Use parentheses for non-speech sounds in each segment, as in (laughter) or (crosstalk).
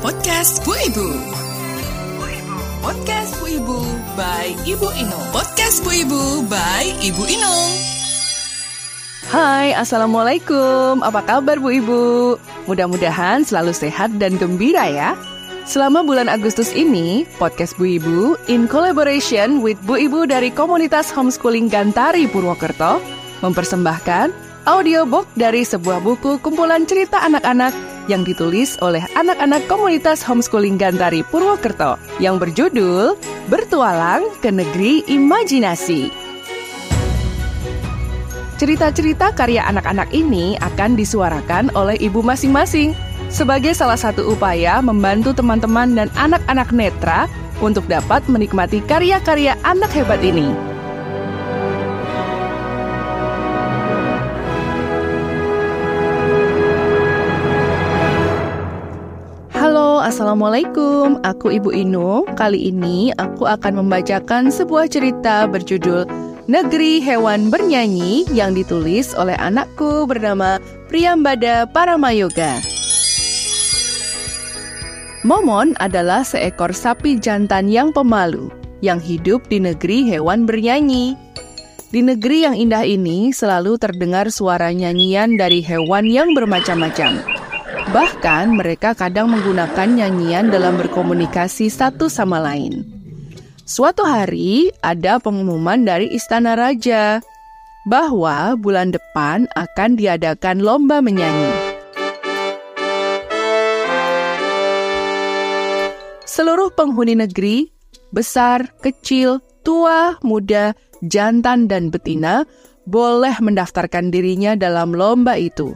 Podcast Bu Ibu. Podcast Bu Ibu by Ibu Inung. Podcast Bu Ibu by Ibu Inung. Hai, Assalamualaikum. Apa kabar Bu Ibu? Mudah-mudahan selalu sehat dan gembira ya. Selama bulan Agustus ini, podcast Bu Ibu in collaboration with Bu Ibu dari komunitas homeschooling Gantari Purwokerto mempersembahkan audiobook dari sebuah buku kumpulan cerita anak-anak yang ditulis oleh anak-anak komunitas homeschooling Gantari Purwokerto yang berjudul Bertualang ke Negeri Imajinasi. Cerita-cerita karya anak-anak ini akan disuarakan oleh ibu masing-masing sebagai salah satu upaya membantu teman-teman dan anak-anak netra untuk dapat menikmati karya-karya anak hebat ini. Assalamualaikum. Aku Ibu Inu. Kali ini aku akan membacakan sebuah cerita berjudul Negeri Hewan Bernyanyi yang ditulis oleh anakku bernama Priyambada Paramayoga. Momon adalah seekor sapi jantan yang pemalu yang hidup di negeri hewan bernyanyi. Di negeri yang indah ini selalu terdengar suara nyanyian dari hewan yang bermacam-macam. Bahkan mereka kadang menggunakan nyanyian dalam berkomunikasi satu sama lain. Suatu hari ada pengumuman dari istana raja bahwa bulan depan akan diadakan lomba menyanyi. Seluruh penghuni negeri, besar, kecil, tua, muda, jantan, dan betina boleh mendaftarkan dirinya dalam lomba itu.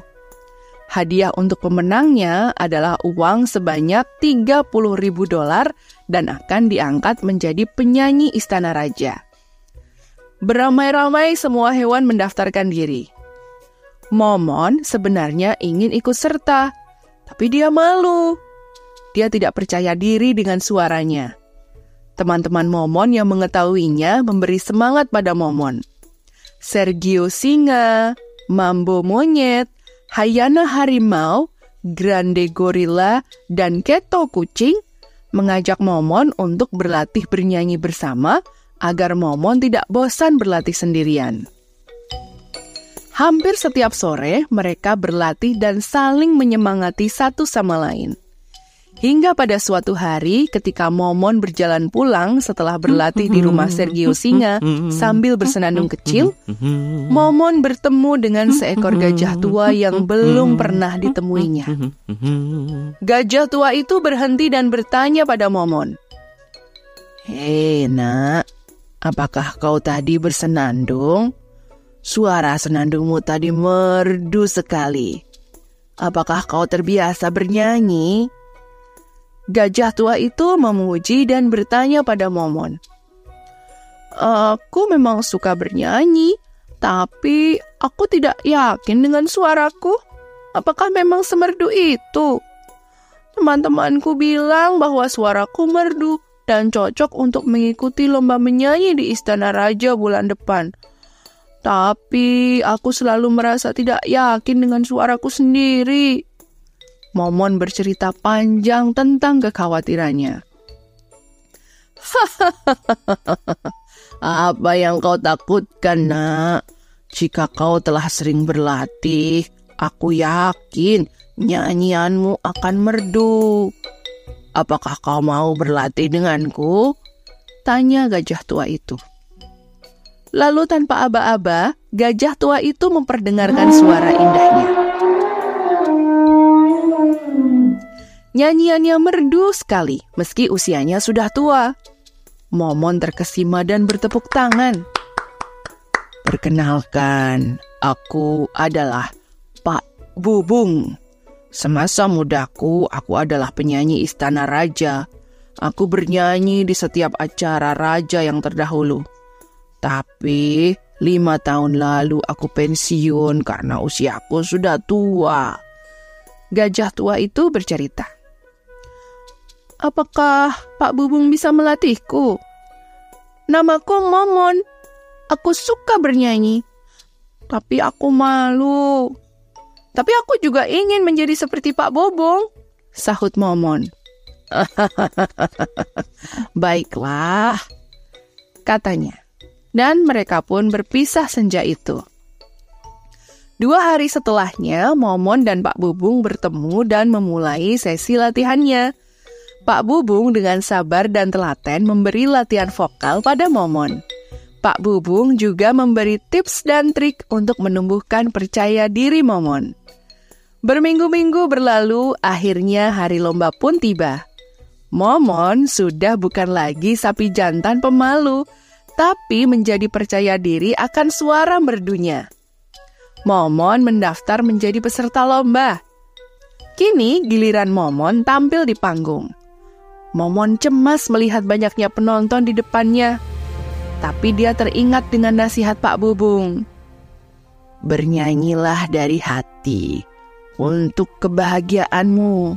Hadiah untuk pemenangnya adalah uang sebanyak 30 ribu dolar dan akan diangkat menjadi penyanyi istana raja. Beramai-ramai semua hewan mendaftarkan diri. Momon sebenarnya ingin ikut serta, tapi dia malu. Dia tidak percaya diri dengan suaranya. Teman-teman Momon yang mengetahuinya memberi semangat pada Momon. Sergio singa, Mambo monyet, Hayana harimau, Grande gorila, dan Keto kucing mengajak Momon untuk berlatih bernyanyi bersama agar Momon tidak bosan berlatih sendirian. Hampir setiap sore mereka berlatih dan saling menyemangati satu sama lain. Hingga pada suatu hari ketika Momon berjalan pulang setelah berlatih di rumah Sergio Singa sambil bersenandung kecil, Momon bertemu dengan seekor gajah tua yang belum pernah ditemuinya. Gajah tua itu berhenti dan bertanya pada Momon. Hei nak, apakah kau tadi bersenandung? Suara senandungmu tadi merdu sekali. Apakah kau terbiasa bernyanyi? Gajah tua itu memuji dan bertanya pada Momon. Aku memang suka bernyanyi, tapi aku tidak yakin dengan suaraku. Apakah memang semerdu itu? Teman-temanku bilang bahwa suaraku merdu dan cocok untuk mengikuti lomba menyanyi di Istana Raja bulan depan. Tapi aku selalu merasa tidak yakin dengan suaraku sendiri. Momon bercerita panjang tentang kekhawatirannya. (laughs) Apa yang kau takutkan, nak? Jika kau telah sering berlatih, aku yakin nyanyianmu akan merdu. Apakah kau mau berlatih denganku? Tanya gajah tua itu. Lalu tanpa aba-aba, gajah tua itu memperdengarkan suara indahnya. Nyanyiannya merdu sekali, meski usianya sudah tua. Momon terkesima dan bertepuk tangan. Perkenalkan, aku adalah Pak Bubung. Semasa mudaku, aku adalah penyanyi istana raja. Aku bernyanyi di setiap acara raja yang terdahulu. Tapi, lima tahun lalu aku pensiun karena usiaku sudah tua. Gajah tua itu bercerita. Apakah Pak Bubung bisa melatihku? Namaku Momon. Aku suka bernyanyi. Tapi aku malu. Tapi aku juga ingin menjadi seperti Pak Bobong, sahut Momon. (laughs) Baiklah, katanya. Dan mereka pun berpisah senja itu. Dua hari setelahnya, Momon dan Pak Bubung bertemu dan memulai sesi latihannya. Pak Bubung dengan sabar dan telaten memberi latihan vokal pada Momon. Pak Bubung juga memberi tips dan trik untuk menumbuhkan percaya diri Momon. Berminggu-minggu berlalu, akhirnya hari lomba pun tiba. Momon sudah bukan lagi sapi jantan pemalu, tapi menjadi percaya diri akan suara merdunya. Momon mendaftar menjadi peserta lomba. Kini giliran Momon tampil di panggung. Momon cemas melihat banyaknya penonton di depannya. Tapi dia teringat dengan nasihat Pak Bubung. Bernyanyilah dari hati untuk kebahagiaanmu.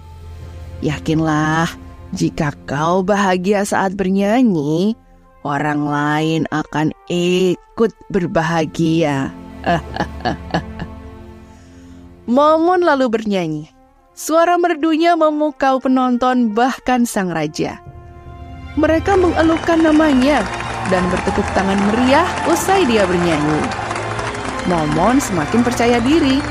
Yakinlah, jika kau bahagia saat bernyanyi, orang lain akan ikut berbahagia. (laughs) Momon lalu bernyanyi. Suara merdunya memukau penonton bahkan sang raja. Mereka mengeluhkan namanya dan bertepuk tangan meriah usai dia bernyanyi. Momon semakin percaya diri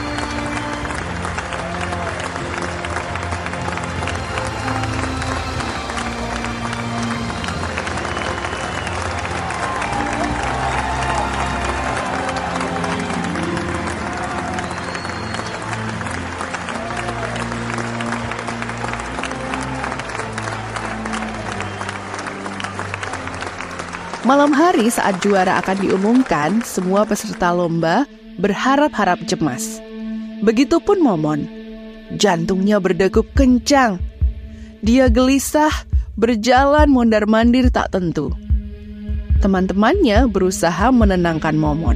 Malam hari saat juara akan diumumkan, semua peserta lomba berharap-harap cemas. Begitupun Momon. Jantungnya berdegup kencang. Dia gelisah, berjalan mondar-mandir tak tentu. Teman-temannya berusaha menenangkan Momon.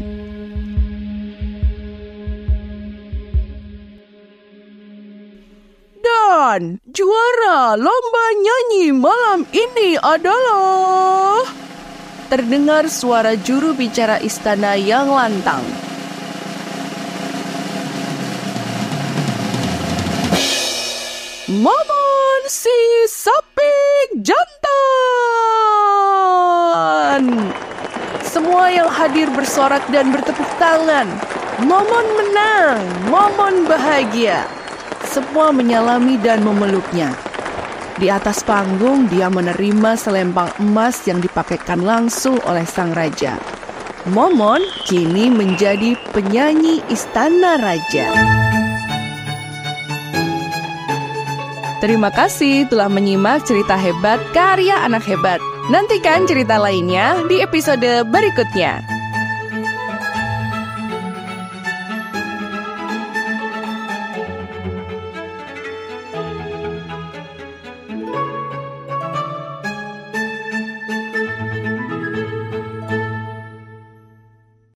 Dan juara lomba nyanyi malam ini adalah terdengar suara juru bicara istana yang lantang. Momon si sapi jantan. Semua yang hadir bersorak dan bertepuk tangan. Momon menang, Momon bahagia. Semua menyalami dan memeluknya. Di atas panggung, dia menerima selempang emas yang dipakaikan langsung oleh sang raja. Momon kini menjadi penyanyi istana raja. Terima kasih telah menyimak cerita hebat karya anak hebat. Nantikan cerita lainnya di episode berikutnya.